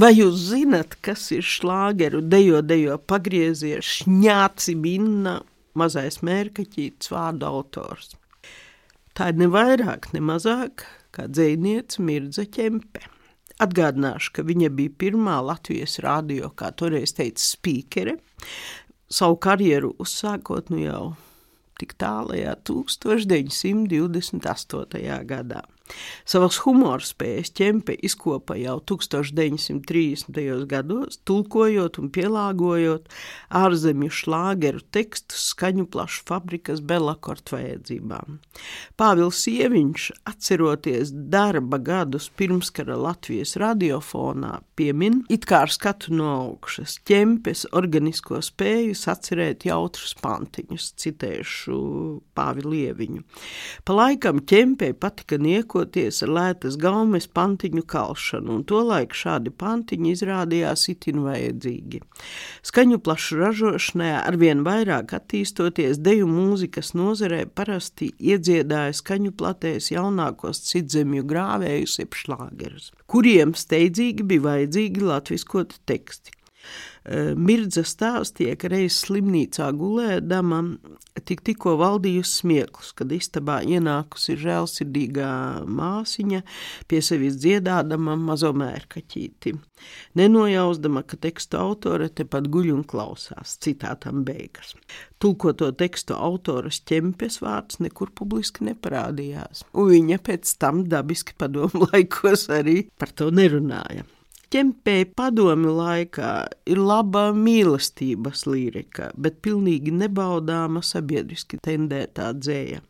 Vai jūs zinat, kas ir šlāgeru dejo, dejo pagriezies, šņāci minna, mazais mērkaķīts vārdu autors? Tā ir ne vairāk, ne mazāk kā dzēniece Mirdza Ķempe. Atgādināšu, ka viņa bija pirmā Latvijas radio, kā toreiz teica, spīkere, savu karjeru uzsākot nu jau tik tālajā 1928. gadā. Savas humora spējas ķempe izkopa jau 1930. gados, tulkojot un pielāgojot ārzemju šlāgeru tekstus skaņu plašu fabrikas Belakort vajadzībām. Pāvils Sieviņš, atceroties darba gadus pirmskara Latvijas radiofonā, piemin, it kā ar skatu no augšas, ķempes organisko spēju sacerēt jautrus pantiņus, citēšu Pāvilu Lieviņu. Pa laikam ķempei patika nieko rīkoties ar lētas gaumes pantiņu kalšanu, un tolaik šādi pantiņi izrādījās itin vajadzīgi. Skaņu plašu ražošanai arvien vairāk attīstoties deju mūzikas nozarē parasti iedziedāja skaņu platēs jaunākos citzemju grāvējus jeb šlāgerus, kuriem steidzīgi bija vajadzīgi latviskoti teksti. Eh, Mirdza stāstīja, ka reiz slimnīcā gulēdama tik tikko valdījusi smieklus, kad istabā ienākusi žēlsirdīgā māsiņa pie sevis dziedādama mazo mērkaķīti. Nenojausdama, ka tekstu autore tepat guļ un klausās, citātam beigas. Tulkoto tekstu autoras ķempes vārds nekur publiski neparādījās, un viņa pēc tam dabiski padomu laikos arī par to nerunāja. Ķempēja padomi laikā ir laba mīlestības lirika, bet pilnīgi nebaudāma sabiedriski tendētā dzēja.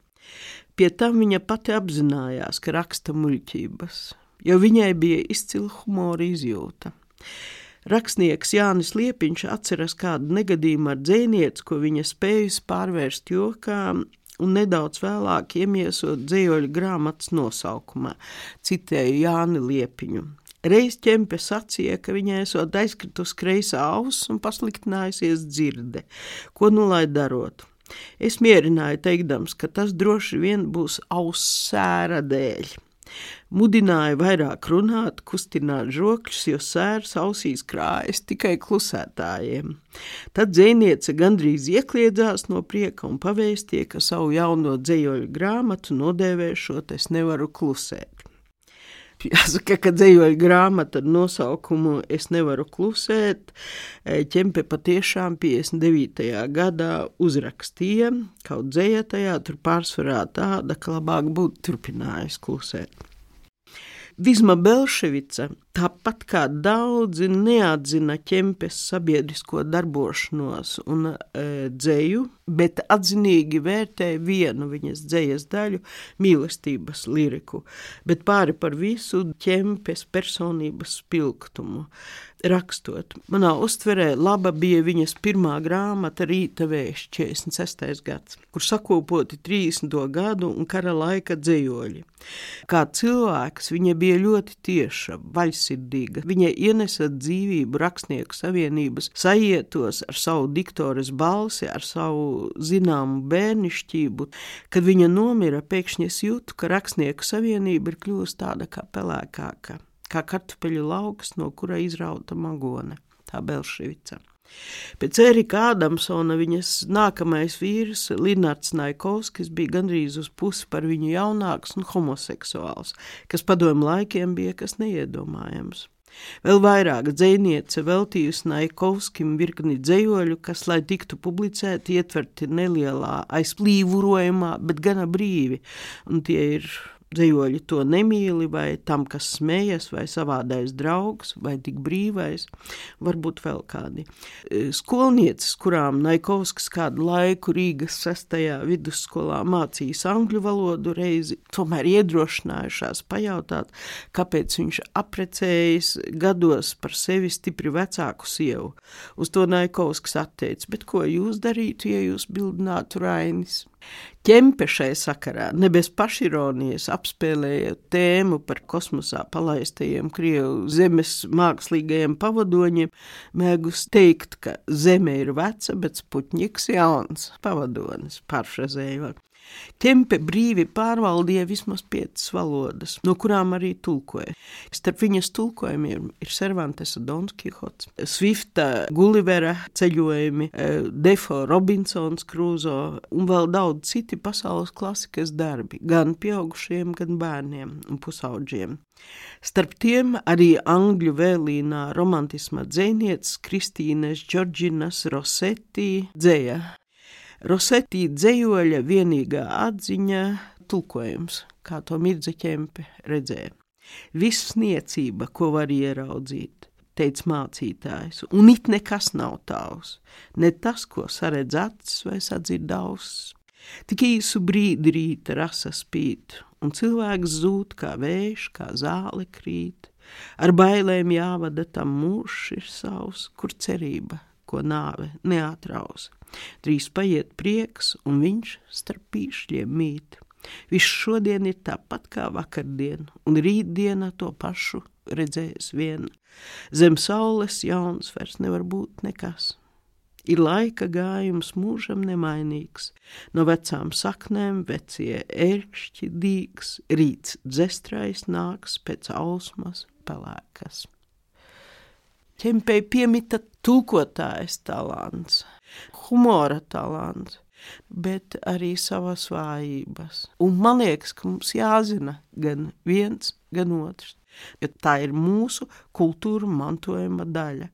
Pie tam viņa pati apzinājās, ka raksta muļķības, jo viņai bija izcila humora izjūta. Rakstnieks Jānis Liepiņš atceras kādu negadījumu ar dzēnieci, ko viņa spējusi pārvērst jokā un nedaudz vēlāk iemiesot dzējoļu grāmatas nosaukumā, citēju Jāni Liepiņu. Reiz ķempe sacīja, ka viņai esot aizkritus kreisā auss un pasliktinājusies dzirde. Ko nu lai darot? Es mierināju, teikdams, ka tas droši vien būs auss sēra dēļ. Mudināju vairāk runāt, kustināt žokļus, jo sērs ausīs krājas tikai klusētājiem. Tad dzēniece gandrīz iekliedzās no prieka un pavēstīja, ka savu jauno dzējoļu grāmatu nodēvēšot es nevaru klusēt. Jāsaka, ka dzējoļu grāmata ar nosaukumu Es nevaru klusēt, ķempe patiešām 59. gadā uzrakstīja, kaut dzēja tajā tur pārsvarā tāda, ka labāk būtu turpinājis klusēt. Visma Belševica, tāpat kā daudzi, neatzina ķempes sabiedrisko darbošanos un e, dzēju, bet atzinīgi vērtē vienu viņas dzējas daļu - mīlestības liriku, bet pāri par visu ķempes personības spilgtumu rakstot. Manā uztverē laba bija viņas pirmā grāmata Rīta vējš 46. gads, kur sakopoti 30. gadu un kara laika dzējoļi. Kā cilvēks viņa bija ļoti tieša, vaļsirdīga. Viņa ienesa dzīvību rakstnieku savienības sajietos ar savu diktoras balsi, ar savu zināmu bērnišķību. Kad viņa nomira, pēkšņi es jūtu, ka rakstnieku savienība ir kļuvusi tāda kā pelēkāka kā kartupeļu lauks, no kura izrauta magone, tā Belševica. Pēc Erika Ādamsona viņas nākamais vīrs, Linards Naikovskis, bija gandrīz uz pusi par viņu jaunāks un homoseksuāls, kas padomu laikiem bija kas neiedomājams. Vēl vairāk dzēniece veltījusi Naikovskim virkni dzējoļu, kas, lai tiktu publicēti, ietverti nelielā aizplīvurojumā, bet gana brīvi, un tie ir Dzējoļi to nemīli, vai tam, kas smējas, vai savādais draugs, vai tik brīvais, varbūt vēl kādi. E, skolnieces, kurām Naikovskis kādu laiku Rīgas sestajā vidusskolā mācījis angļu valodu reizi, tomēr iedrošinājušās pajautāt, kāpēc viņš aprecējis gados par sevi stipri vecāku sievu. Uz to Naikovskis atteica, bet ko jūs darītu, ja jūs bildinātu Rainis? Ķempe šai sakarā ne bez pašironijas apspēlēja tēmu par kosmosā palaistajiem Krievu zemes mākslīgajiem pavadoņiem, mēgus teikt, ka zeme ir veca, bet Sputņiks jauns pavadonis, parfrazējot. Kempe brīvi pārvaldīja vismaz piecas valodas, no kurām arī tulkoja. Starp viņas tulkojumiem ir Cervantesa Dons Kihots, Swifta Gullivera ceļojumi, eh, Defo Robinsons Krūzo un vēl daudz citi pasaules klasikas darbi, gan pieaugušiem, gan bērniem un pusauģiem. Starp tiem arī angļu vēlīnā romantisma dzēnietis Kristīnes Džordžinas Rosetti dzēja Rosetī dzējoļa vienīgā atziņa tulkojums, kā to Mirza ķempe redzēja. Viss niecība, ko var ieraudzīt, teica mācītājs, un it nekas nav tavs, ne tas, ko saredz acis vai sadzird auss. Tik īsu brīdi rīta rasa spīt, un cilvēks zūd kā vējš, kā zāle krīt. Ar bailēm jāvada tam mūžs ir savs, kur cerība ko nāve neatrausa. Drīz paiet prieks, un viņš starp pīšļiem mīt. Viss šodien ir tāpat kā vakardien, un rītdiena to pašu redzēs vien. Zem saules jauns vairs nevar būt nekas. Ir laika gājums mūžam nemainīgs, no vecām saknēm vecie ērkšķi dīgs, rīts dzestrais nāks pēc ausmas pelēkas. Ķempei piemita tulkotājas talants, humora talants, bet arī savas vājības. Un man liekas, ka mums jāzina gan viens, gan otrs, jo tā ir mūsu kultūra mantojuma daļa.